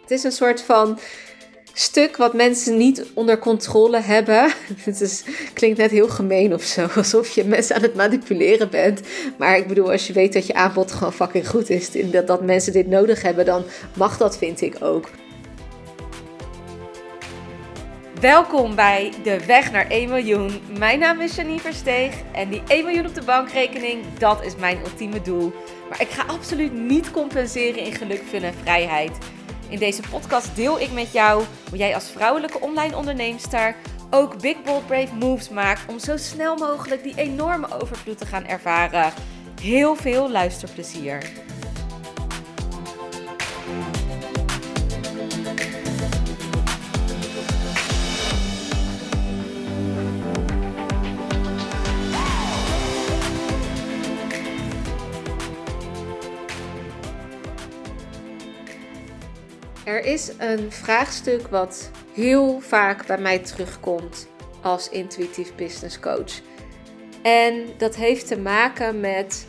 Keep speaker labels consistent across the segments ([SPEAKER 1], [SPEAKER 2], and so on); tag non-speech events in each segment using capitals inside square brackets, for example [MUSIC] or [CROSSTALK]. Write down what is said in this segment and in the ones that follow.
[SPEAKER 1] Het is een soort van stuk wat mensen niet onder controle hebben. [LAUGHS] Het is, klinkt net heel gemeen of zo, alsof je mensen aan het manipuleren bent. Maar ik bedoel, als je weet dat je aanbod gewoon fucking goed is, dat, dat mensen dit nodig hebben, dan mag dat, vind ik ook. Welkom bij De Weg naar 1 miljoen. Mijn naam is Janine Versteeg en die 1 miljoen op de bankrekening, dat is mijn ultieme doel. Maar ik ga absoluut niet compenseren in geluk, fun en vrijheid. In deze podcast deel ik met jou hoe jij als vrouwelijke online onderneemster ook big bold brave moves maakt om zo snel mogelijk die enorme overvloed te gaan ervaren. Heel veel luisterplezier. Er is een vraagstuk wat heel vaak bij mij terugkomt als intuïtief business coach. En dat heeft te maken met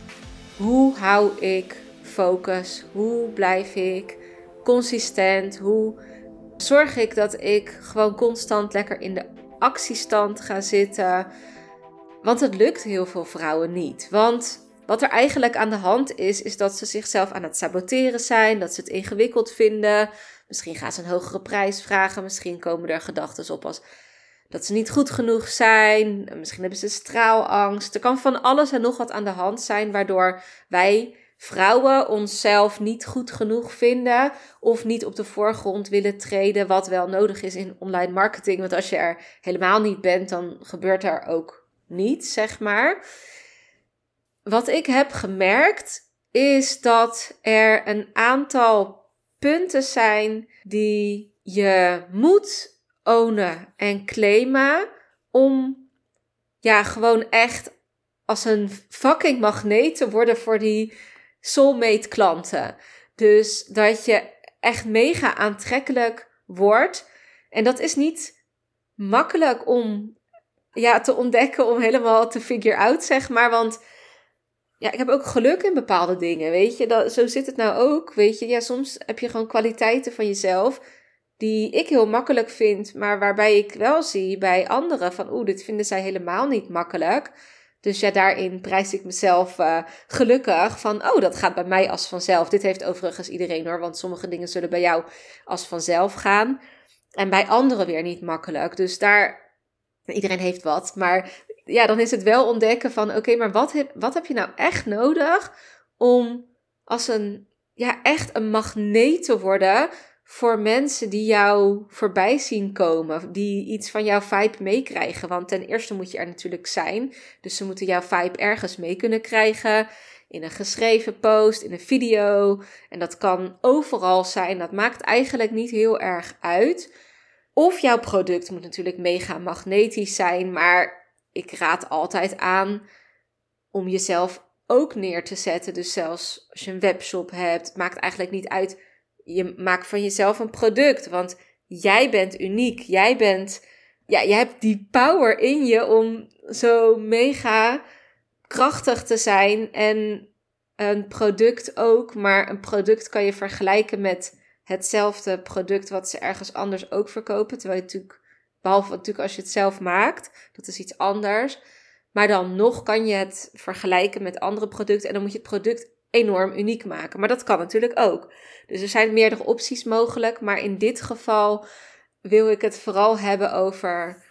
[SPEAKER 1] hoe hou ik focus? Hoe blijf ik consistent? Hoe zorg ik dat ik gewoon constant lekker in de actiestand ga zitten? Want het lukt heel veel vrouwen niet. Want wat er eigenlijk aan de hand is, is dat ze zichzelf aan het saboteren zijn, dat ze het ingewikkeld vinden. Misschien gaan ze een hogere prijs vragen, misschien komen er gedachten op als dat ze niet goed genoeg zijn, misschien hebben ze straalangst. Er kan van alles en nog wat aan de hand zijn, waardoor wij vrouwen onszelf niet goed genoeg vinden of niet op de voorgrond willen treden, wat wel nodig is in online marketing. Want als je er helemaal niet bent, dan gebeurt er ook niets, zeg maar wat ik heb gemerkt is dat er een aantal punten zijn die je moet ownen en claimen om ja, gewoon echt als een fucking magneet te worden voor die soulmate klanten. Dus dat je echt mega aantrekkelijk wordt. En dat is niet makkelijk om ja, te ontdekken, om helemaal te figure out, zeg maar. Want ja, ik heb ook geluk in bepaalde dingen, weet je. Dat, zo zit het nou ook, weet je. Ja, soms heb je gewoon kwaliteiten van jezelf die ik heel makkelijk vind, maar waarbij ik wel zie bij anderen van, oeh, dit vinden zij helemaal niet makkelijk. Dus ja, daarin prijs ik mezelf uh, gelukkig van, oh, dat gaat bij mij als vanzelf. Dit heeft overigens iedereen hoor, want sommige dingen zullen bij jou als vanzelf gaan. En bij anderen weer niet makkelijk. Dus daar, iedereen heeft wat, maar ja, dan is het wel ontdekken van oké, maar wat heb, wat heb je nou echt nodig om als een, ja, echt een magneet te worden voor mensen die jou voorbij zien komen, die iets van jouw vibe meekrijgen. Want ten eerste moet je er natuurlijk zijn, dus ze moeten jouw vibe ergens mee kunnen krijgen. In een geschreven post, in een video. En dat kan overal zijn. Dat maakt eigenlijk niet heel erg uit. Of jouw product moet natuurlijk mega magnetisch zijn, maar ik raad altijd aan om jezelf ook neer te zetten. Dus zelfs als je een webshop hebt, maakt eigenlijk niet uit. Je maakt van jezelf een product, want jij bent uniek. Jij bent, ja, jij hebt die power in je om zo mega krachtig te zijn en een product ook, maar een product kan je vergelijken met hetzelfde product wat ze ergens anders ook verkopen, terwijl je natuurlijk Behalve natuurlijk als je het zelf maakt. Dat is iets anders. Maar dan nog kan je het vergelijken met andere producten. En dan moet je het product enorm uniek maken. Maar dat kan natuurlijk ook. Dus er zijn meerdere opties mogelijk. Maar in dit geval wil ik het vooral hebben over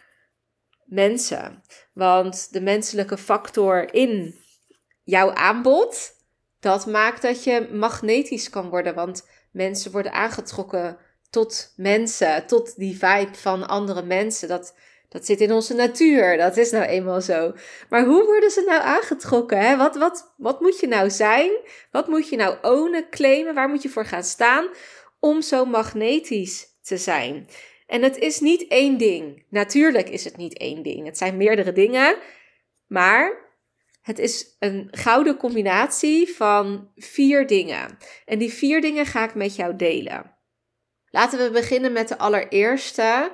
[SPEAKER 1] mensen. Want de menselijke factor in jouw aanbod. Dat maakt dat je magnetisch kan worden. Want mensen worden aangetrokken tot mensen, tot die vibe van andere mensen. Dat, dat zit in onze natuur. Dat is nou eenmaal zo. Maar hoe worden ze nou aangetrokken? Hè? Wat, wat, wat moet je nou zijn? Wat moet je nou ownen, claimen? Waar moet je voor gaan staan om zo magnetisch te zijn? En het is niet één ding. Natuurlijk is het niet één ding. Het zijn meerdere dingen. Maar het is een gouden combinatie van vier dingen. En die vier dingen ga ik met jou delen. Laten we beginnen met de allereerste.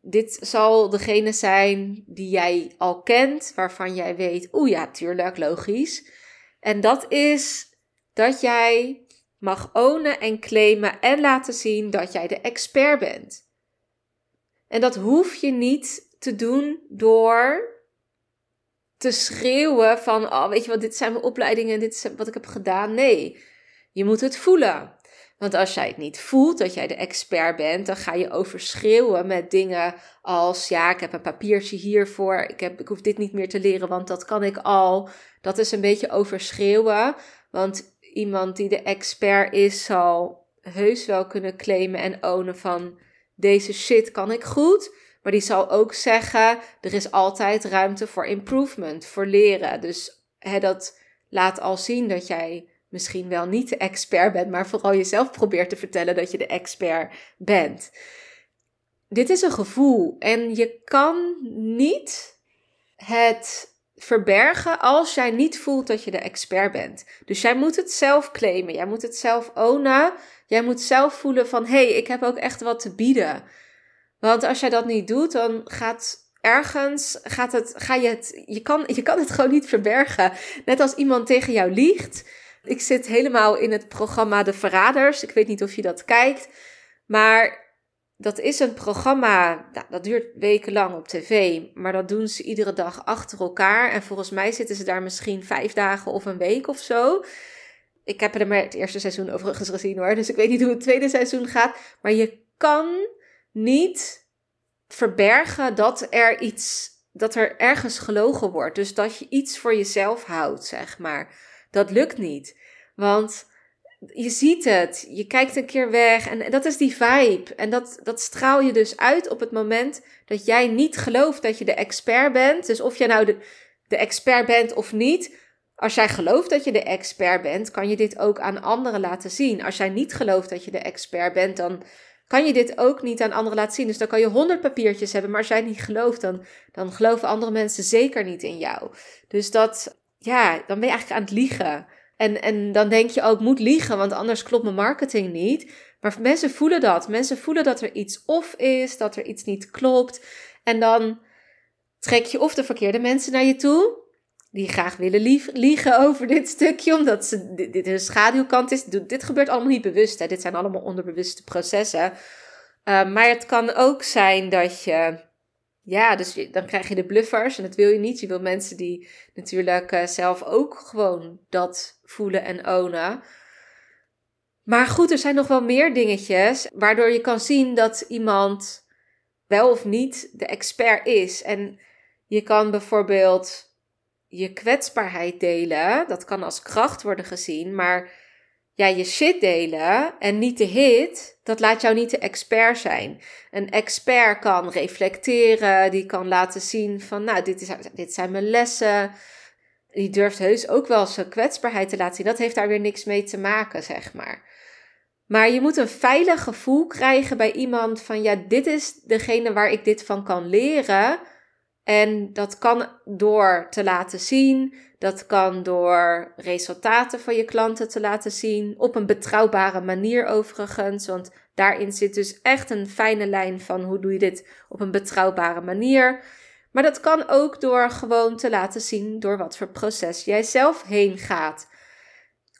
[SPEAKER 1] Dit zal degene zijn die jij al kent, waarvan jij weet, oeh ja, tuurlijk, logisch. En dat is dat jij mag ownen en claimen en laten zien dat jij de expert bent. En dat hoef je niet te doen door te schreeuwen van, oh weet je wat, dit zijn mijn opleidingen, dit is wat ik heb gedaan. Nee, je moet het voelen. Want als jij het niet voelt dat jij de expert bent, dan ga je overschreeuwen met dingen als: ja, ik heb een papiertje hiervoor, ik, heb, ik hoef dit niet meer te leren, want dat kan ik al. Dat is een beetje overschreeuwen. Want iemand die de expert is, zal heus wel kunnen claimen en ownen van deze shit kan ik goed. Maar die zal ook zeggen: er is altijd ruimte voor improvement, voor leren. Dus hè, dat laat al zien dat jij misschien wel niet de expert bent, maar vooral jezelf probeert te vertellen dat je de expert bent. Dit is een gevoel en je kan niet het verbergen als jij niet voelt dat je de expert bent. Dus jij moet het zelf claimen, jij moet het zelf ownen. Jij moet zelf voelen van hé, hey, ik heb ook echt wat te bieden. Want als jij dat niet doet, dan gaat ergens gaat het, ga je het, je kan, je kan het gewoon niet verbergen. Net als iemand tegen jou liegt. Ik zit helemaal in het programma De Verraders. Ik weet niet of je dat kijkt. Maar dat is een programma, nou, dat duurt wekenlang op tv. Maar dat doen ze iedere dag achter elkaar. En volgens mij zitten ze daar misschien vijf dagen of een week of zo. Ik heb er maar het eerste seizoen overigens gezien hoor. Dus ik weet niet hoe het tweede seizoen gaat. Maar je kan niet verbergen dat er iets, dat er ergens gelogen wordt. Dus dat je iets voor jezelf houdt, zeg maar. Dat lukt niet. Want je ziet het, je kijkt een keer weg en dat is die vibe. En dat, dat straal je dus uit op het moment dat jij niet gelooft dat je de expert bent. Dus of jij nou de, de expert bent of niet, als jij gelooft dat je de expert bent, kan je dit ook aan anderen laten zien. Als jij niet gelooft dat je de expert bent, dan kan je dit ook niet aan anderen laten zien. Dus dan kan je honderd papiertjes hebben, maar als jij niet gelooft, dan, dan geloven andere mensen zeker niet in jou. Dus dat, ja, dan ben je eigenlijk aan het liegen. En, en dan denk je ook, moet liegen, want anders klopt mijn marketing niet. Maar mensen voelen dat. Mensen voelen dat er iets off is, dat er iets niet klopt. En dan trek je of de verkeerde mensen naar je toe, die graag willen liegen over dit stukje, omdat ze, dit, een schaduwkant is. Dit gebeurt allemaal niet bewust. Hè. Dit zijn allemaal onderbewuste processen. Uh, maar het kan ook zijn dat je ja, dus dan krijg je de bluffers en dat wil je niet. Je wil mensen die natuurlijk uh, zelf ook gewoon dat voelen en ownen. Maar goed, er zijn nog wel meer dingetjes waardoor je kan zien dat iemand wel of niet de expert is. En je kan bijvoorbeeld je kwetsbaarheid delen. Dat kan als kracht worden gezien, maar ja, je shit delen en niet de hit, dat laat jou niet de expert zijn. Een expert kan reflecteren, die kan laten zien van, nou, dit, is, dit zijn mijn lessen. Die durft heus ook wel zijn kwetsbaarheid te laten zien. Dat heeft daar weer niks mee te maken, zeg maar. Maar je moet een veilig gevoel krijgen bij iemand van, ja, dit is degene waar ik dit van kan leren. En dat kan door te laten zien, dat kan door resultaten van je klanten te laten zien, op een betrouwbare manier overigens, want daarin zit dus echt een fijne lijn van hoe doe je dit op een betrouwbare manier. Maar dat kan ook door gewoon te laten zien door wat voor proces jij zelf heen gaat.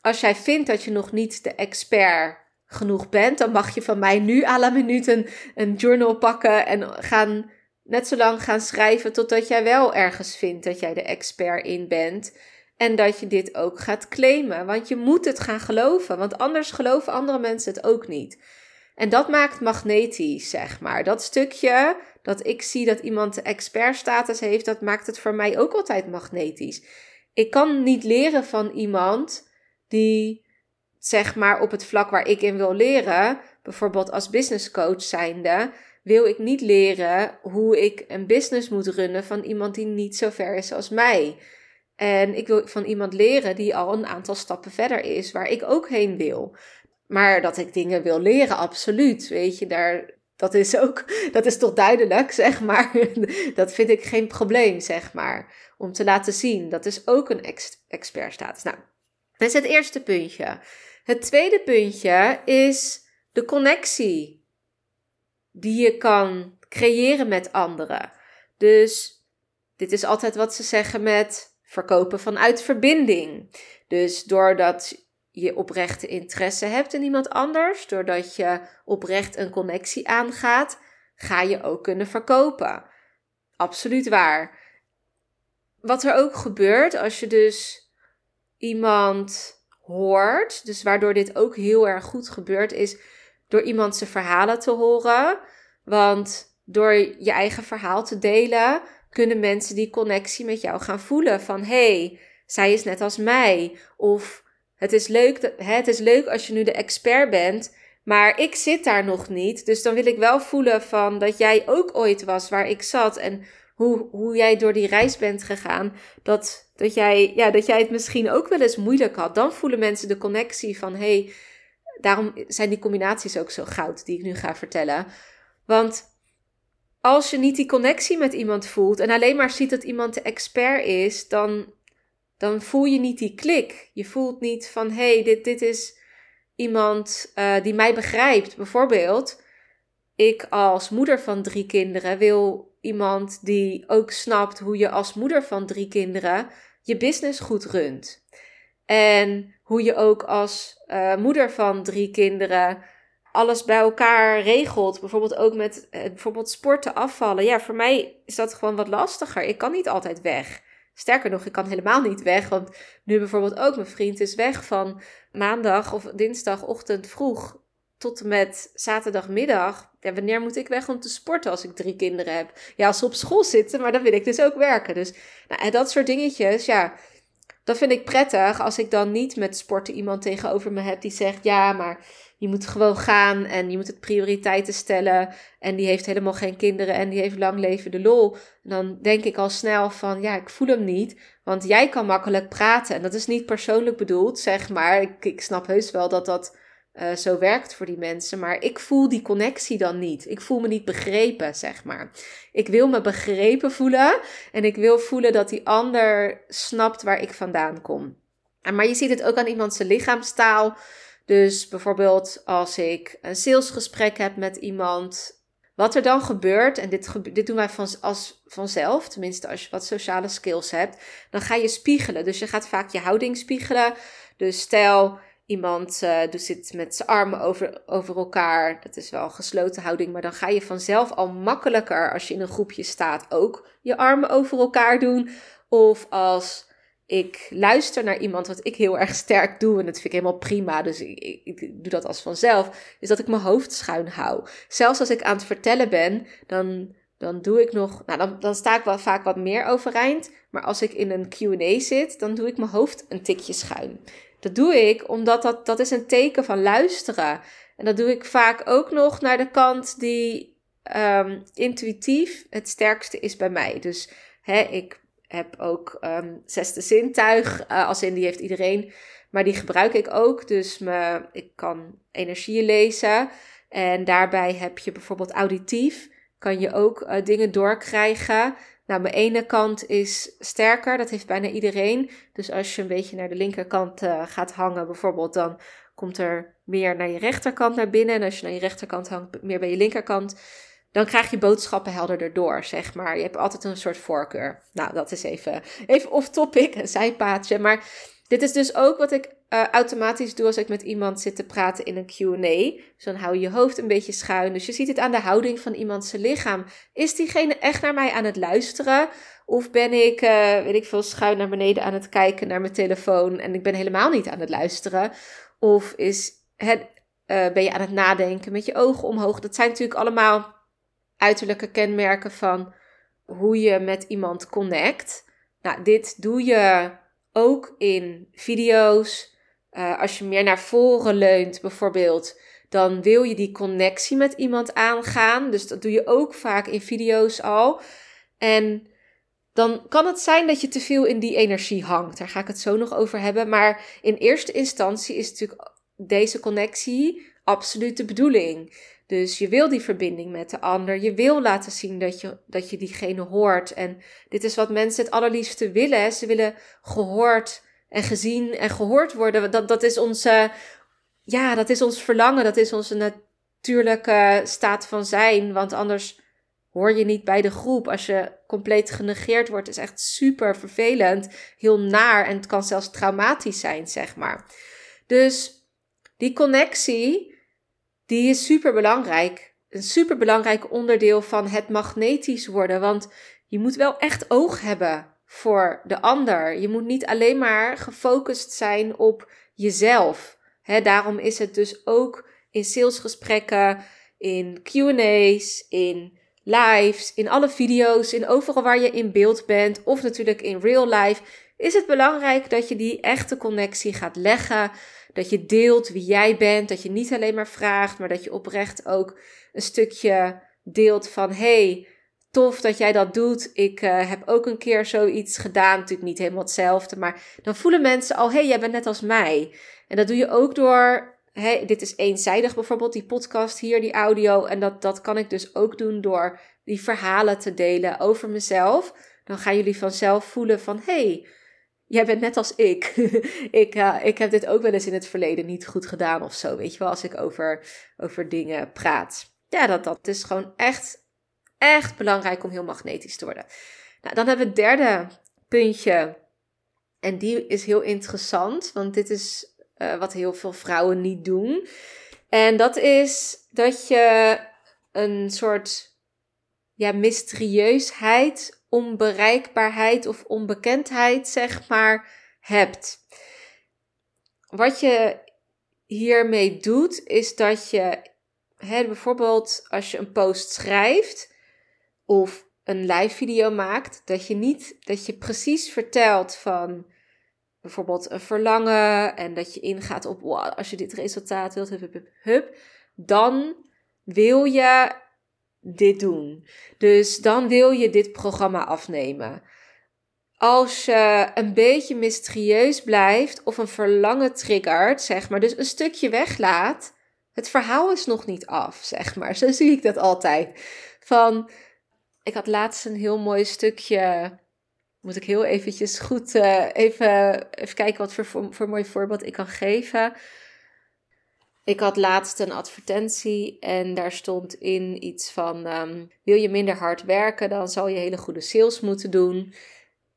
[SPEAKER 1] Als jij vindt dat je nog niet de expert genoeg bent, dan mag je van mij nu à la minuut een, een journal pakken en gaan net zo lang gaan schrijven totdat jij wel ergens vindt dat jij de expert in bent. En dat je dit ook gaat claimen. Want je moet het gaan geloven. Want anders geloven andere mensen het ook niet. En dat maakt magnetisch, zeg maar. Dat stukje dat ik zie dat iemand de expertstatus heeft, dat maakt het voor mij ook altijd magnetisch. Ik kan niet leren van iemand die, zeg maar, op het vlak waar ik in wil leren, bijvoorbeeld als business coach zijnde, wil ik niet leren hoe ik een business moet runnen van iemand die niet zo ver is als mij. En ik wil van iemand leren die al een aantal stappen verder is, waar ik ook heen wil. Maar dat ik dingen wil leren, absoluut. Weet je, daar, dat is ook, [LAUGHS] dat is toch duidelijk, [LAUGHS] zeg maar. Dat vind ik geen probleem, zeg maar. Om te laten zien, dat is ook een ex expertstatus. Nou, dat is het eerste puntje. Het tweede puntje is de connectie die je kan creëren met anderen. Dus dit is altijd wat ze zeggen met verkopen vanuit verbinding. Dus doordat je oprechte interesse hebt in iemand anders, doordat je oprecht een connectie aangaat, ga je ook kunnen verkopen. Absoluut waar. Wat er ook gebeurt als je dus iemand hoort, dus waardoor dit ook heel erg goed gebeurt, is door iemand zijn verhalen te horen. Want door je eigen verhaal te delen, kunnen mensen die connectie met jou gaan voelen. Van hey, zij is net als mij. Of het is, leuk dat, hè, het is leuk als je nu de expert bent, maar ik zit daar nog niet. Dus dan wil ik wel voelen van dat jij ook ooit was waar ik zat. En hoe, hoe jij door die reis bent gegaan. Dat, dat, jij, ja, dat jij het misschien ook wel eens moeilijk had. Dan voelen mensen de connectie van hey, daarom zijn die combinaties ook zo goud die ik nu ga vertellen. Want als je niet die connectie met iemand voelt en alleen maar ziet dat iemand de expert is, dan, dan voel je niet die klik. Je voelt niet van hé, hey, dit, dit is iemand uh, die mij begrijpt. Bijvoorbeeld, ik als moeder van drie kinderen wil iemand die ook snapt hoe je als moeder van drie kinderen je business goed runt. En hoe je ook als uh, moeder van drie kinderen alles bij elkaar regelt. Bijvoorbeeld ook met uh, bijvoorbeeld sporten afvallen. Ja, voor mij is dat gewoon wat lastiger. Ik kan niet altijd weg. Sterker nog, ik kan helemaal niet weg. Want nu bijvoorbeeld ook mijn vriend is weg van maandag of dinsdagochtend vroeg tot en met zaterdagmiddag. Ja, wanneer moet ik weg om te sporten als ik drie kinderen heb? Ja, als ze op school zitten, maar dan wil ik dus ook werken. Dus nou, en dat soort dingetjes, ja, dat vind ik prettig als ik dan niet met sporten iemand tegenover me heb die zegt: ja, maar je moet gewoon gaan en je moet het prioriteiten stellen. En die heeft helemaal geen kinderen en die heeft lang leven de lol. dan denk ik al snel van: ja, ik voel hem niet. Want jij kan makkelijk praten. En dat is niet persoonlijk bedoeld, zeg maar. Ik, ik snap heus wel dat dat uh, zo werkt voor die mensen. Maar ik voel die connectie dan niet. Ik voel me niet begrepen, zeg maar. Ik wil me begrepen voelen. En ik wil voelen dat die ander snapt waar ik vandaan kom. Maar je ziet het ook aan iemands lichaamstaal. Dus bijvoorbeeld als ik een salesgesprek heb met iemand. Wat er dan gebeurt, en dit, dit doen wij van, als, vanzelf, tenminste als je wat sociale skills hebt, dan ga je spiegelen. Dus je gaat vaak je houding spiegelen. Dus stel, iemand uh, zit met zijn armen over, over elkaar. Dat is wel een gesloten houding, maar dan ga je vanzelf al makkelijker als je in een groepje staat ook je armen over elkaar doen. Of als ik luister naar iemand wat ik heel erg sterk doe en dat vind ik helemaal prima, dus ik, doe dat als vanzelf, is dat ik mijn hoofd schuin hou. Zelfs als ik aan het vertellen ben, dan, dan doe ik nog, nou dan, dan sta ik wel vaak wat meer overeind, maar als ik in een Q&A zit, dan doe ik mijn hoofd een tikje schuin. Dat doe ik omdat dat, dat is een teken van luisteren. En dat doe ik vaak ook nog naar de kant die um, intuïtief het sterkste is bij mij. Dus hè, ik heb ook um, zesde zintuig, uh, als in die heeft iedereen. Maar die gebruik ik ook. Dus me, ik kan energieën lezen. En daarbij heb je bijvoorbeeld auditief. Kan je ook uh, dingen doorkrijgen. Nou, mijn ene kant is sterker, dat heeft bijna iedereen. Dus als je een beetje naar de linkerkant uh, gaat hangen, bijvoorbeeld, dan komt er meer naar je rechterkant naar binnen. En als je naar je rechterkant hangt, meer bij je linkerkant, dan krijg je boodschappen helderder door, zeg maar. Je hebt altijd een soort voorkeur. Nou, dat is even, even off topic, een zijpaadje. Maar dit is dus ook wat ik uh, automatisch doe als ik met iemand zit te praten in een QA. Dus dan hou je je hoofd een beetje schuin. Dus je ziet het aan de houding van iemands lichaam. Is diegene echt naar mij aan het luisteren? Of ben ik, uh, weet ik veel, schuin naar beneden aan het kijken naar mijn telefoon en ik ben helemaal niet aan het luisteren? Of is het, uh, ben je aan het nadenken met je ogen omhoog? Dat zijn natuurlijk allemaal uiterlijke kenmerken van hoe je met iemand connect. Nou, dit doe je ook in video's. Uh, als je meer naar voren leunt, bijvoorbeeld, dan wil je die connectie met iemand aangaan. Dus dat doe je ook vaak in video's al. En dan kan het zijn dat je te veel in die energie hangt. Daar ga ik het zo nog over hebben. Maar in eerste instantie is natuurlijk deze connectie absoluut de bedoeling. Dus je wil die verbinding met de ander. Je wil laten zien dat je, dat je diegene hoort. En dit is wat mensen het allerliefste willen. Ze willen gehoord en gezien en gehoord worden. Dat, dat is onze, ja, dat is ons verlangen. Dat is onze natuurlijke staat van zijn. Want anders hoor je niet bij de groep. Als je compleet genegeerd wordt, is echt super vervelend. Heel naar en het kan zelfs traumatisch zijn, zeg maar. Dus die connectie, die is super belangrijk. Een super belangrijk onderdeel van het magnetisch worden. Want je moet wel echt oog hebben voor de ander. Je moet niet alleen maar gefocust zijn op jezelf. daarom is het dus ook in salesgesprekken, in QA's, in lives, in alle video's, in overal waar je in beeld bent, of natuurlijk in real life, is het belangrijk dat je die echte connectie gaat leggen. Dat je deelt wie jij bent, dat je niet alleen maar vraagt, maar dat je oprecht ook een stukje deelt van hey, tof dat jij dat doet. Ik uh, heb ook een keer zoiets gedaan, natuurlijk niet helemaal hetzelfde, maar dan voelen mensen al hey, jij bent net als mij. En dat doe je ook door Hey, dit is eenzijdig bijvoorbeeld, die podcast hier, die audio. En dat, dat kan ik dus ook doen door die verhalen te delen over mezelf. Dan gaan jullie vanzelf voelen van, hey, jij bent net als ik. [LAUGHS] ik, uh, ik heb dit ook wel eens in het verleden niet goed gedaan of zo, weet je wel, als ik over, over dingen praat. Ja, dat, dat is gewoon echt, echt belangrijk om heel magnetisch te worden. Nou, dan hebben we het derde puntje. En die is heel interessant, want dit is uh, wat heel veel vrouwen niet doen. En dat is dat je een soort ja, mysterieusheid, onbereikbaarheid of onbekendheid, zeg maar, hebt. Wat je hiermee doet, is dat je hè, bijvoorbeeld als je een post schrijft of een live video maakt, dat je niet dat je precies vertelt van bijvoorbeeld een verlangen en dat je ingaat op wow, als je dit resultaat wilt, hup, hup, hup, dan wil je dit doen. Dus dan wil je dit programma afnemen. Als je een beetje mysterieus blijft of een verlangen triggert, zeg maar, dus een stukje weglaat, het verhaal is nog niet af, zeg maar. [LAUGHS] Zo zie ik dat altijd. Van, ik had laatst een heel mooi stukje moet ik heel eventjes goed uh, even, even kijken wat voor, voor, mooi voorbeeld ik kan geven. Ik had laatst een advertentie en daar stond in iets van: ehm, Wil je minder hard werken, dan zal je hele goede sales moeten doen.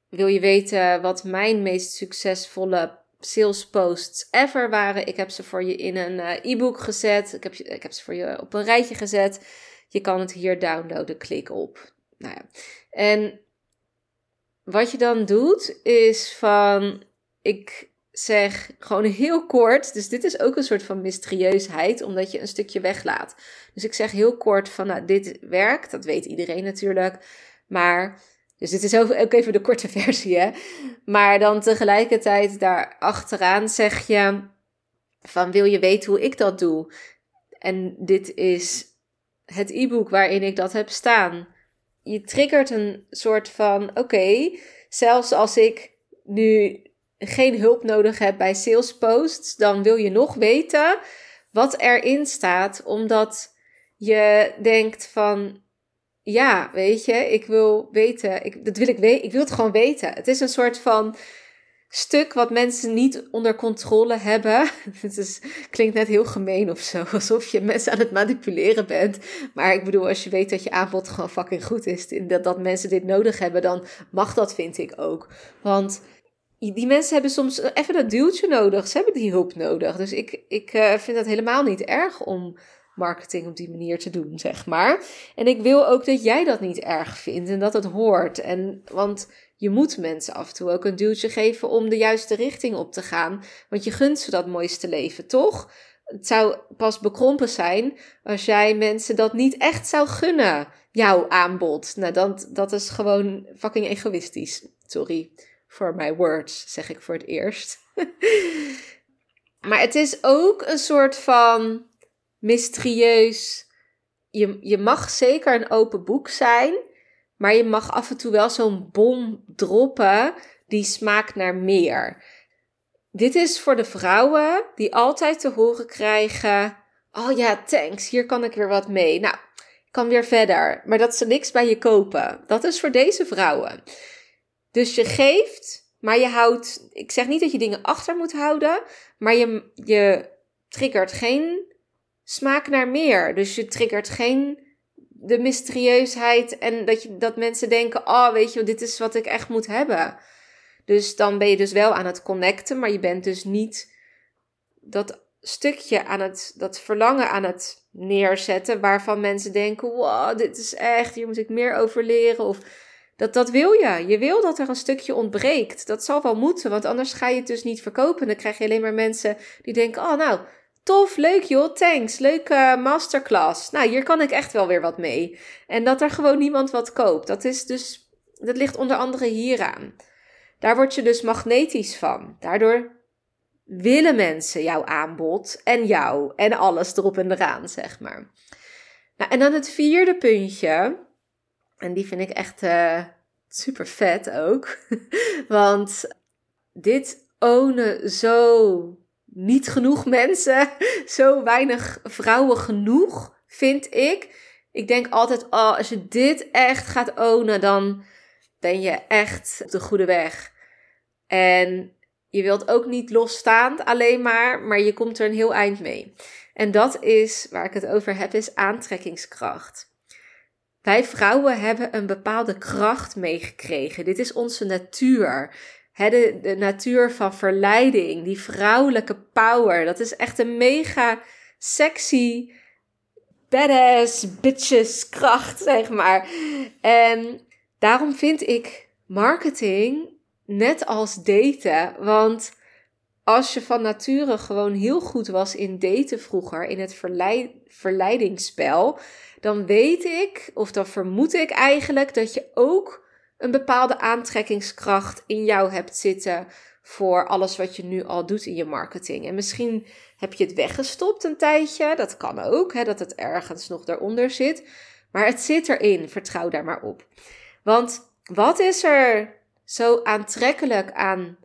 [SPEAKER 1] Wil je weten wat mijn meest succesvolle sales posts ever waren? Ik heb ze voor je in een uh, e-book gezet. Ik heb, ik heb ze voor je op een rijtje gezet. Je kan het hier downloaden. Klik op. Nou ja. En wat je dan doet, is van. Ik zeg gewoon heel kort. Dus dit is ook een soort van mysterieusheid, omdat je een stukje weglaat. Dus ik zeg heel kort van, nou, dit werkt. Dat weet iedereen natuurlijk. Maar, dus dit is ook even de korte [LAUGHS] versie, hè. Maar dan tegelijkertijd daar achteraan zeg je van, wil je weten hoe ik dat doe? En dit is het e-book waarin ik dat heb staan je triggert een soort van: oké, zelfs als ik nu geen hulp nodig heb bij sales posts, dan wil je nog weten wat erin staat, omdat je denkt van ja, weet je, ik wil weten, ik, dat wil ik weten, ik wil het gewoon weten. Het is een soort van stuk wat mensen niet onder controle hebben. [LAUGHS] Het is, klinkt net heel gemeen of zo, [LAUGHS] alsof je mensen aan het manipuleren bent. Maar ik bedoel, als je weet dat je aanbod gewoon fucking goed is, dat, dat mensen dit nodig hebben, dan mag dat, vind ik ook. Want die mensen hebben soms even dat duwtje nodig. Ze hebben die hulp nodig. Dus ik, ik uh, vind dat helemaal niet erg om marketing op die manier te doen, zeg maar. En ik wil ook dat jij dat niet erg vindt en dat het hoort. En, want je moet mensen af en toe ook een duwtje geven om de juiste richting op te gaan. Want je gunt ze dat mooiste leven, toch? Het zou pas bekrompen zijn als jij mensen dat niet echt zou gunnen. Jouw aanbod. Nou, dat, dat is gewoon fucking egoïstisch. Sorry for my words, zeg ik voor het eerst. [LAUGHS] maar het is ook een soort van mysterieus. Je, je mag zeker een open boek zijn. Maar je mag af en toe wel zo'n bom droppen die smaakt naar meer. Dit is voor de vrouwen die altijd te horen krijgen: Oh ja, thanks, hier kan ik weer wat mee. Nou, ik kan weer verder. Maar dat ze niks bij je kopen. Dat is voor deze vrouwen. Dus je geeft, maar je houdt. Ik zeg niet dat je dingen achter moet houden, maar je, je triggert geen smaak naar meer. Dus je triggert geen de mysterieusheid en dat, je, dat mensen denken: oh, weet je, dit is wat ik echt moet hebben. Dus dan ben je dus wel aan het connecten, maar je bent dus niet dat stukje aan het, dat verlangen aan het neerzetten, waarvan mensen denken: wow, dit is echt, hier moet ik meer over leren. Of dat, dat wil je. Je wil dat er een stukje ontbreekt. Dat zal wel moeten, want anders ga je het dus niet verkopen. Dan krijg je alleen maar mensen die denken: oh, nou, tof, leuk joh, thanks, leuke masterclass. Nou, hier kan ik echt wel weer wat mee. En dat er gewoon niemand wat koopt. Dat is dus, dat ligt onder andere hieraan. Daar word je dus magnetisch van. Daardoor willen mensen jouw aanbod en jou en alles erop en eraan, zeg maar. Nou, en dan het vierde puntje, en die vind ik echt uh, super vet ook, [LAUGHS] want dit ownen zo niet genoeg mensen, [LAUGHS] zo weinig vrouwen genoeg, vind ik. Ik denk altijd, oh, als je dit echt gaat ownen, dan ben je echt op de goede weg. En je wilt ook niet losstaand alleen maar, maar je komt er een heel eind mee. En dat is waar ik het over heb, is aantrekkingskracht. Wij vrouwen hebben een bepaalde kracht meegekregen. Dit is onze natuur. De, natuur van verleiding, die vrouwelijke power. Dat is echt een mega sexy, badass bitches kracht, zeg maar. En daarom vind ik marketing net als daten. Want als je van nature gewoon heel goed was in daten vroeger, in het verleid, verleidingsspel, dan weet ik, of dan vermoed ik eigenlijk, dat je ook een bepaalde aantrekkingskracht in jou hebt zitten voor alles wat je nu al doet in je marketing. En misschien heb je het weggestopt een tijdje, dat kan ook, hè, dat het ergens nog daaronder zit. Maar het zit erin, vertrouw daar maar op. Want wat is er zo aantrekkelijk aan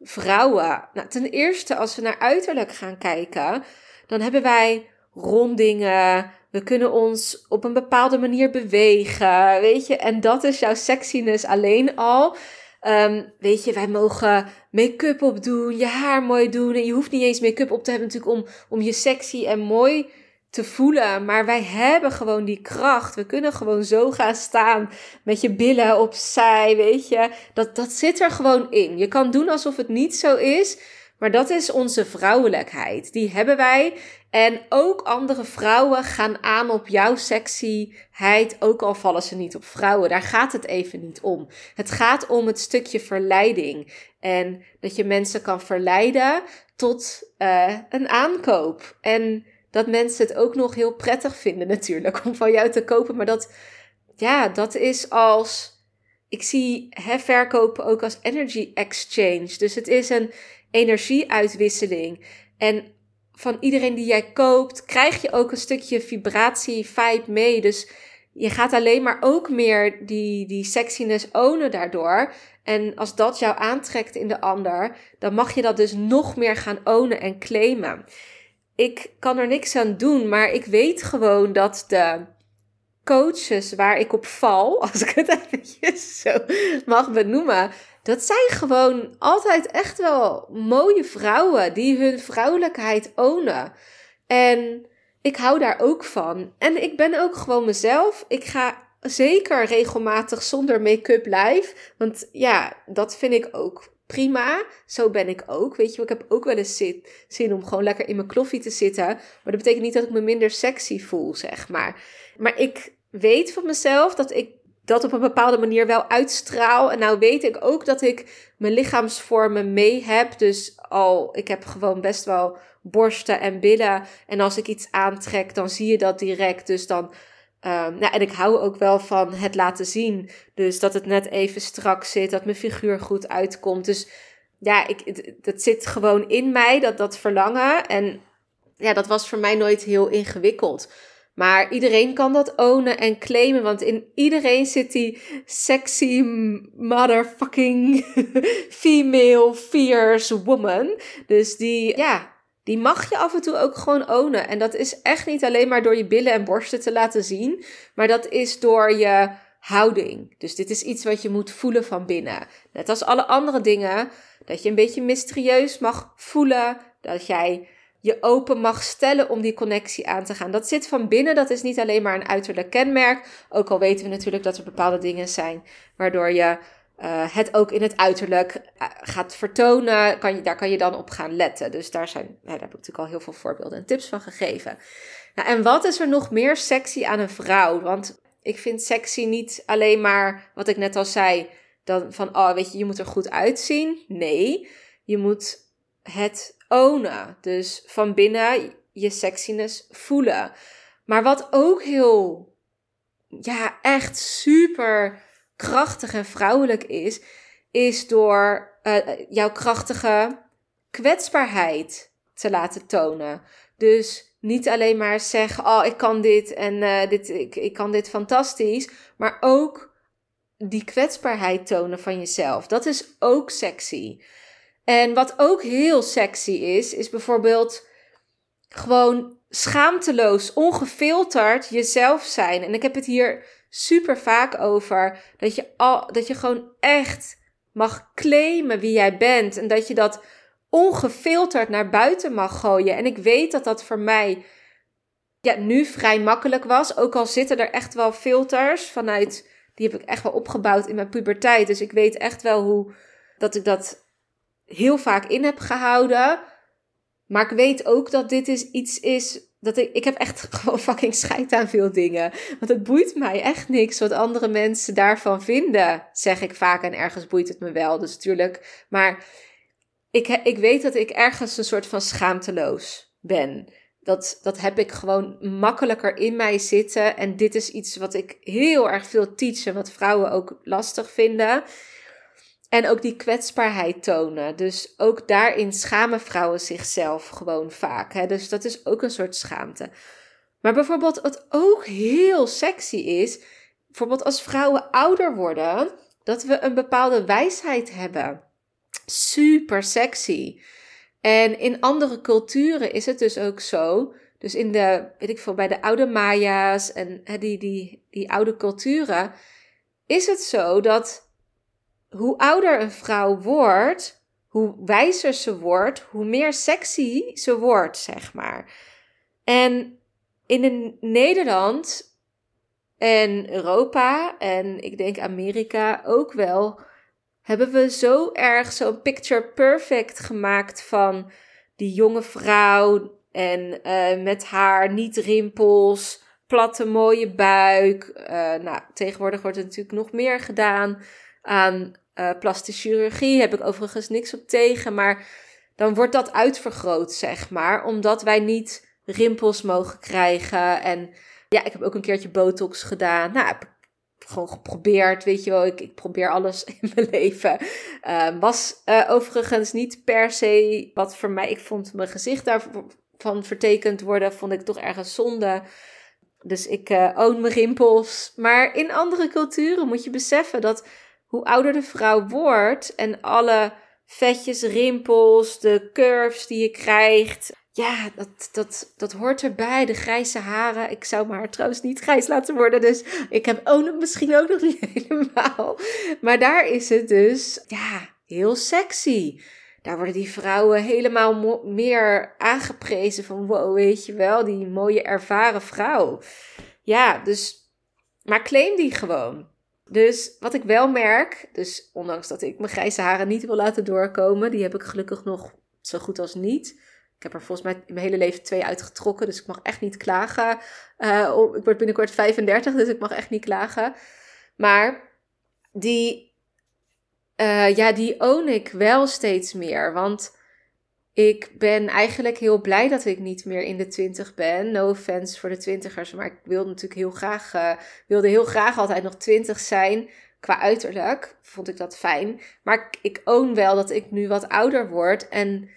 [SPEAKER 1] vrouwen? Nou, ten eerste, als we naar uiterlijk gaan kijken, dan hebben wij rondingen. We kunnen ons op een bepaalde manier bewegen, weet je. En dat is jouw sexiness alleen al. Um, weet je, wij mogen make-up opdoen, je haar mooi doen. En je hoeft niet eens make-up op te hebben natuurlijk om, om je sexy en mooi te voelen. Maar wij hebben gewoon die kracht. We kunnen gewoon zo gaan staan met je billen opzij, weet je. Dat, dat zit er gewoon in. Je kan doen alsof het niet zo is. Maar dat is onze vrouwelijkheid. Die hebben wij. En ook andere vrouwen gaan aan op jouw sexyheid. Ook al vallen ze niet op vrouwen. Daar gaat het even niet om. Het gaat om het stukje verleiding. En dat je mensen kan verleiden tot uh, een aankoop. En dat mensen het ook nog heel prettig vinden natuurlijk om van jou te kopen. Maar dat, ja, dat is als... Ik zie hè, verkopen ook als energy exchange. Dus het is een energieuitwisseling. En van iedereen die jij koopt, krijg je ook een stukje vibratie, vibe mee. Dus je gaat alleen maar ook meer die, die sexiness ownen daardoor. En als dat jou aantrekt in de ander, dan mag je dat dus nog meer gaan ownen en claimen ik kan er niks aan doen, maar ik weet gewoon dat de coaches waar ik op val, [LAUGHS] als ik het eventjes zo mag benoemen, dat zijn gewoon altijd echt wel mooie vrouwen die hun vrouwelijkheid ownen. En ik hou daar ook van. En ik ben ook gewoon mezelf. Ik ga zeker regelmatig zonder make-up live. Want ja, dat vind ik ook prima. Zo ben ik ook. Weet je, ik heb ook wel eens zin, zin om gewoon lekker in mijn kloffie te zitten. Maar dat betekent niet dat ik me minder sexy voel, zeg maar. Maar ik weet van mezelf dat ik dat op een bepaalde manier wel uitstraal. En nou weet ik ook dat ik mijn lichaamsvormen mee heb. Dus al, ik heb gewoon best wel borsten en billen. En als ik iets aantrek, dan zie je dat direct. Dus dan Um, nou, en ik hou ook wel van het laten zien. Dus dat het net even strak zit, dat mijn figuur goed uitkomt. Dus ja, ik, dat zit gewoon in mij, dat, dat verlangen. En ja, dat was voor mij nooit heel ingewikkeld. Maar iedereen kan dat ownen en claimen, want in iedereen zit die sexy motherfucking [LAUGHS] female fierce woman. Dus die, ja, die mag je af en toe ook gewoon ownen. En dat is echt niet alleen maar door je billen en borsten te laten zien, maar dat is door je houding. Dus dit is iets wat je moet voelen van binnen. Net als alle andere dingen, dat je een beetje mysterieus mag voelen, dat jij je open mag stellen om die connectie aan te gaan. Dat zit van binnen, dat is niet alleen maar een uiterlijk kenmerk. Ook al weten we natuurlijk dat er bepaalde dingen zijn waardoor je uh, het ook in het uiterlijk uh, gaat vertonen, kan je, daar kan je dan op gaan letten. Dus daar, zijn, daar heb ik natuurlijk al heel veel voorbeelden en tips van gegeven. Nou, en wat is er nog meer sexy aan een vrouw? Want ik vind sexy niet alleen maar, wat ik net al zei, dan van, oh weet je, je moet er goed uitzien. Nee, je moet het ownen. Dus van binnen je sexiness voelen. Maar wat ook heel, ja, echt super krachtig en vrouwelijk is, is door uh, jouw krachtige kwetsbaarheid te laten tonen. Dus niet alleen maar zeggen, oh, ik kan dit en uh, dit, ik, ik kan dit fantastisch, maar ook die kwetsbaarheid tonen van jezelf. Dat is ook sexy. En wat ook heel sexy is, is bijvoorbeeld gewoon schaamteloos, ongefilterd jezelf zijn. En ik heb het hier super vaak over dat je, al, dat je gewoon echt mag claimen wie jij bent. En dat je dat ongefilterd naar buiten mag gooien. En ik weet dat dat voor mij ja, nu vrij makkelijk was. Ook al zitten er echt wel filters vanuit. Die heb ik echt wel opgebouwd in mijn puberteit. Dus ik weet echt wel hoe dat ik dat heel vaak in heb gehouden. Maar ik weet ook dat dit is iets is dat ik, ik heb echt [LAUGHS] gewoon fucking scheid aan veel dingen. Want het boeit mij echt niks wat andere mensen daarvan vinden, zeg ik vaak. En ergens boeit het me wel, dus natuurlijk. Maar ik, ik weet dat ik ergens een soort van schaamteloos ben. Dat, dat heb ik gewoon makkelijker in mij zitten. En dit is iets wat ik heel erg veel teach en wat vrouwen ook lastig vinden. En ook die kwetsbaarheid tonen. Dus ook daarin schamen vrouwen zichzelf gewoon vaak. Hè? Dus dat is ook een soort schaamte. Maar bijvoorbeeld, wat ook heel sexy is, bijvoorbeeld als vrouwen ouder worden, dat we een bepaalde wijsheid hebben. Super sexy. En in andere culturen is het dus ook zo. Dus in de, weet ik veel, bij de oude Maya's en die, die, die oude culturen, is het zo dat hoe ouder een vrouw wordt, hoe wijzer ze wordt, hoe meer sexy ze wordt, zeg maar. En in Nederland en Europa en ik denk Amerika ook wel, hebben we zo erg zo'n picture perfect gemaakt van die jonge vrouw en uh, met haar niet rimpels, platte mooie buik. Uh, nou, tegenwoordig wordt er natuurlijk nog meer gedaan aan uh, plastische chirurgie. Heb ik overigens niks op tegen. Maar dan wordt dat uitvergroot, zeg maar. Omdat wij niet rimpels mogen krijgen. En ja, ik heb ook een keertje botox gedaan. Nou, heb gewoon geprobeerd, weet je wel. Ik, ik probeer alles [LAUGHS] in mijn leven. Uh, was uh, overigens niet per se wat voor mij... Ik vond mijn gezicht daarvan vertekend worden, vond ik toch ergens zonde. Dus ik uh, own mijn rimpels. Maar in andere culturen moet je beseffen dat hoe ouder de vrouw wordt en alle vetjes, rimpels, de curves die je krijgt. Ja, dat, dat, dat hoort erbij. De grijze haren. Ik zou mijn haar trouwens niet grijs laten worden. Dus ik heb ook misschien ook nog [LAUGHS] niet helemaal. Maar daar is het dus, ja, heel sexy. Daar worden die vrouwen helemaal meer aangeprezen van wow, weet je wel, die mooie ervaren vrouw. Ja, dus, maar claim die gewoon. Dus wat ik wel merk, dus ondanks dat ik mijn grijze haren niet wil laten doorkomen, die heb ik gelukkig nog zo goed als niet. Ik heb er volgens mij mijn hele leven twee uitgetrokken, dus ik mag echt niet klagen. Uh, ik word binnenkort 35, dus ik mag echt niet klagen. Maar die, uh, ja, die own ik wel steeds meer. Want ik ben eigenlijk heel blij dat ik niet meer in de twintig ben. No offense voor de twintigers, maar ik wilde natuurlijk heel graag, uh, wilde heel graag altijd nog twintig zijn. Qua uiterlijk vond ik dat fijn. Maar ik, own wel dat ik nu wat ouder word. En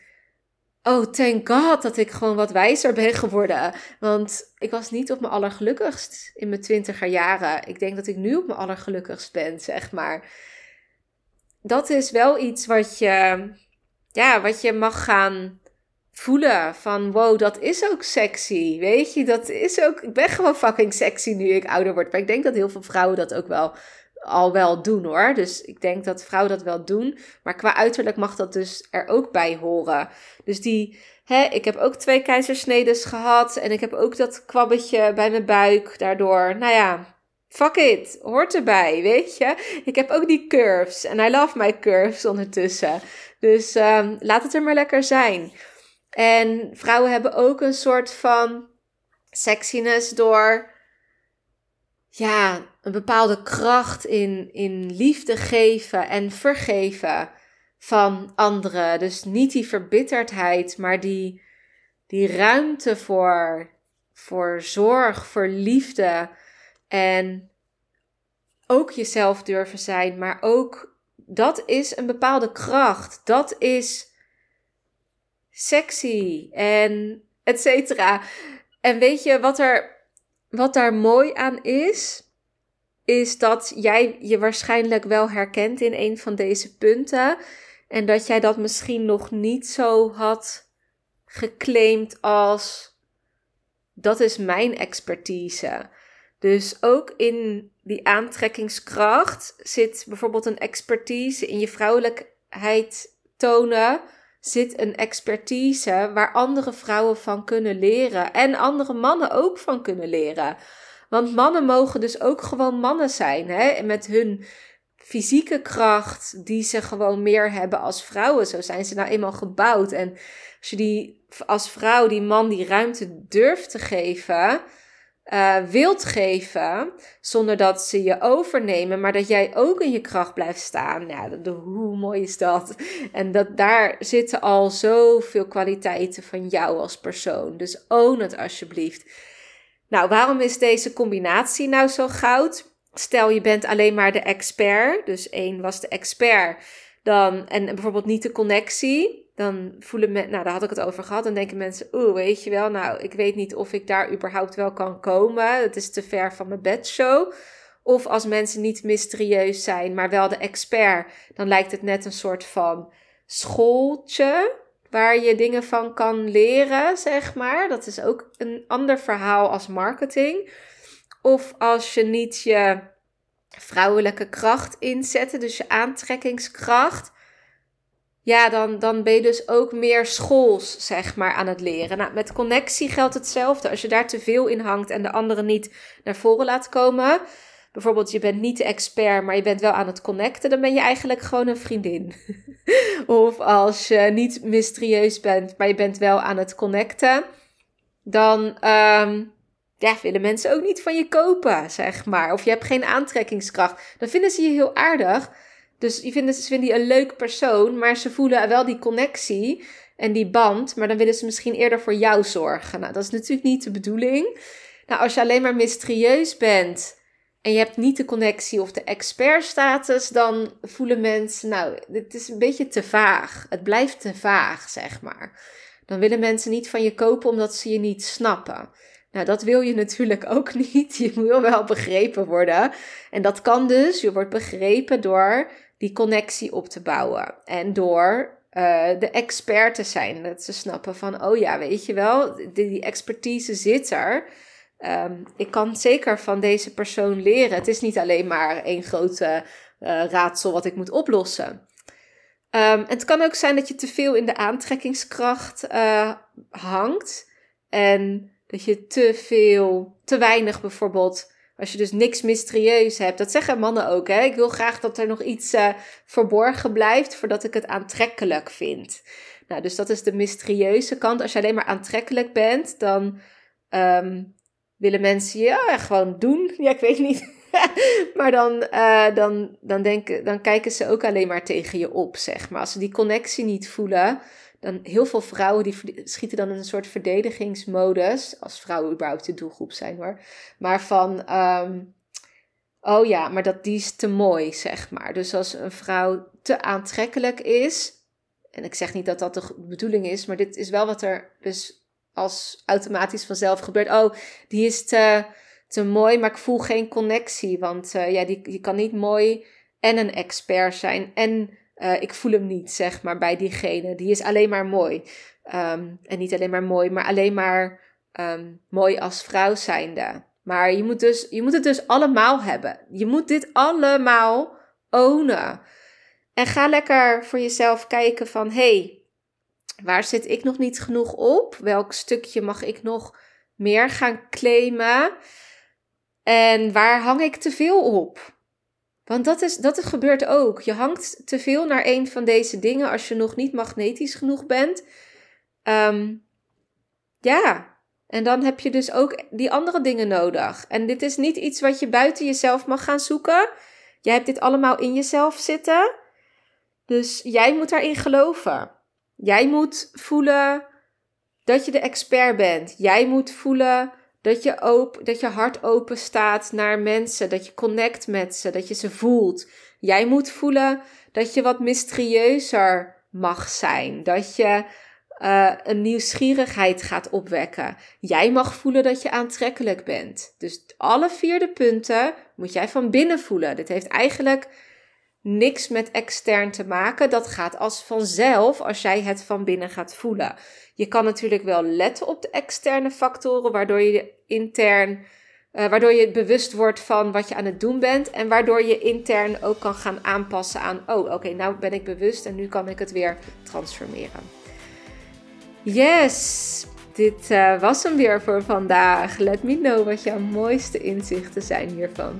[SPEAKER 1] oh, thank god dat ik gewoon wat wijzer ben geworden. Want ik was niet op mijn allergelukkigst in mijn twintiger jaren. Ik denk dat ik nu op mijn allergelukkigst ben, zeg maar. Dat is wel iets wat je ja, wat je mag gaan voelen van wow, dat is ook sexy. Weet je, dat is ook. Ik ben gewoon fucking sexy nu ik ouder word. Maar ik denk dat heel veel vrouwen dat ook wel al wel doen hoor. Dus ik denk dat vrouwen dat wel doen. Maar qua uiterlijk mag dat dus er ook bij horen. Dus die. Hè, ik heb ook twee keizersnedes gehad. En ik heb ook dat kwabbetje bij mijn buik. Daardoor, nou ja, fuck it, hoort erbij, weet je. Ik heb ook die curves en I love my curves ondertussen. Dus um, laat het er maar lekker zijn. En vrouwen hebben ook een soort van sexiness door ja, een bepaalde kracht in, in liefde geven en vergeven van anderen. Dus niet die verbitterdheid, maar die, die ruimte voor, voor zorg, voor liefde. En ook jezelf durven zijn, maar ook dat is een bepaalde kracht. Dat is sexy en et cetera. En weet je wat er wat daar mooi aan is? Is dat jij je waarschijnlijk wel herkent in een van deze punten. En dat jij dat misschien nog niet zo had geclaimd als dat is mijn expertise. Dus ook in die aantrekkingskracht zit bijvoorbeeld een expertise in je vrouwelijkheid tonen. Zit een expertise waar andere vrouwen van kunnen leren. En andere mannen ook van kunnen leren. Want mannen mogen dus ook gewoon mannen zijn. Hè? Met hun fysieke kracht die ze gewoon meer hebben als vrouwen. Zo zijn ze nou eenmaal gebouwd. En als je die als vrouw die man die ruimte durft te geven, uh, wilt geven, zonder dat ze je overnemen, maar dat jij ook in je kracht blijft staan. Ja, hoe mooi is dat? En dat, daar zitten al zoveel kwaliteiten van jou als persoon. Dus own het alsjeblieft. Nou, waarom is deze combinatie nou zo goud? Stel je bent alleen maar de expert, dus één was de expert, dan, en bijvoorbeeld niet de connectie, dan voelen mensen, nou daar had ik het over gehad, dan denken mensen, oeh, weet je wel, nou ik weet niet of ik daar überhaupt wel kan komen, het is te ver van mijn bedshow. Of als mensen niet mysterieus zijn, maar wel de expert, dan lijkt het net een soort van schooltje waar je dingen van kan leren, zeg maar. Dat is ook een ander verhaal als marketing. Of als je niet je vrouwelijke kracht inzet, dus je aantrekkingskracht, ja, dan, dan ben je dus ook meer schools, zeg maar, aan het leren. Nou, met connectie geldt hetzelfde. Als je daar te veel in hangt en de anderen niet naar voren laat komen. Bijvoorbeeld, je bent niet de expert, maar je bent wel aan het connecten. Dan ben je eigenlijk gewoon een vriendin. [LAUGHS] of als je niet mysterieus bent, maar je bent wel aan het connecten. Dan um, ja, willen mensen ook niet van je kopen, zeg maar. Of je hebt geen aantrekkingskracht. Dan vinden ze je heel aardig. Dus je vinden, ze vinden die een leuk persoon, maar ze voelen wel die connectie en die band. Maar dan willen ze misschien eerder voor jou zorgen. Nou, dat is natuurlijk niet de bedoeling. Nou, als je alleen maar mysterieus bent en je hebt niet de connectie of de expertstatus, dan voelen mensen, nou, dit is een beetje te vaag. Het blijft te vaag, zeg maar. Dan willen mensen niet van je kopen omdat ze je niet snappen. Nou, dat wil je natuurlijk ook [LAUGHS] niet. Je wil wel begrepen worden. En dat kan dus. Je wordt begrepen door die connectie op te bouwen. En door uh, de expert te zijn. Dat ze snappen van, oh ja, weet je wel, die, expertise zit er. Um, ik kan zeker van deze persoon leren. Het is niet alleen maar één grote uh, raadsel wat ik moet oplossen. Um, het kan ook zijn dat je te veel in de aantrekkingskracht uh, hangt. En dat je te veel, te weinig bijvoorbeeld als je dus niks mysterieus hebt. Dat zeggen mannen ook. Hè? Ik wil graag dat er nog iets uh, verborgen blijft voordat ik het aantrekkelijk vind. Nou, dus dat is de mysterieuze kant. Als je alleen maar aantrekkelijk bent, dan um, willen mensen je ja, gewoon doen. [LAUGHS] Ja, ik weet niet. [LAUGHS] maar dan, uh, dan, dan, denken, dan kijken ze ook alleen maar tegen je op, zeg maar. Als ze die connectie niet voelen, dan heel veel vrouwen die schieten dan in een soort verdedigingsmodus. Als vrouwen überhaupt de doelgroep zijn hoor. Maar van, um, oh ja, maar dat, die is te mooi, zeg maar. Dus als een vrouw te aantrekkelijk is. En ik zeg niet dat dat de bedoeling is, maar dit is wel wat er dus als automatisch vanzelf gebeurt. Oh, die is te, te mooi, maar ik voel geen connectie. Want uh, ja, die, die kan niet mooi en een expert zijn. En uh, ik voel hem niet, zeg maar, bij diegene. Die is alleen maar mooi. Um, en niet alleen maar mooi, maar alleen maar um, mooi als vrouw zijnde. Maar je moet, dus, je moet het dus allemaal hebben. Je moet dit allemaal ownen. En ga lekker voor jezelf kijken van... hey, waar zit ik nog niet genoeg op? Welk stukje mag ik nog meer gaan claimen? En waar hang ik te veel op? Want dat, is, dat gebeurt ook. Je hangt te veel naar een van deze dingen als je nog niet magnetisch genoeg bent. Ehm, ja, en dan heb je dus ook die andere dingen nodig. En dit is niet iets wat je buiten jezelf mag gaan zoeken. Je hebt dit allemaal in jezelf zitten. Dus jij moet daarin geloven. Jij moet voelen dat je de expert bent. Jij moet voelen dat je, op, dat je hart open staat naar mensen. Dat je connect met ze. Dat je ze voelt. Jij moet voelen dat je wat mysterieuzer mag zijn. Dat je uh, een nieuwsgierigheid gaat opwekken. Jij mag voelen dat je aantrekkelijk bent. Dus alle vierde punten moet jij van binnen voelen. Dit heeft eigenlijk niks met extern te maken. Dat gaat als vanzelf als jij het van binnen gaat voelen. Je kan natuurlijk wel letten op de externe factoren, waardoor je intern, uh, waardoor je bewust wordt van wat je aan het doen bent. En waardoor je intern ook kan gaan aanpassen aan, oh oké, nou ben ik bewust en nu kan ik het weer transformeren. Yes, dit uh, was hem weer voor vandaag. Let me know wat jouw mooiste inzichten zijn hiervan.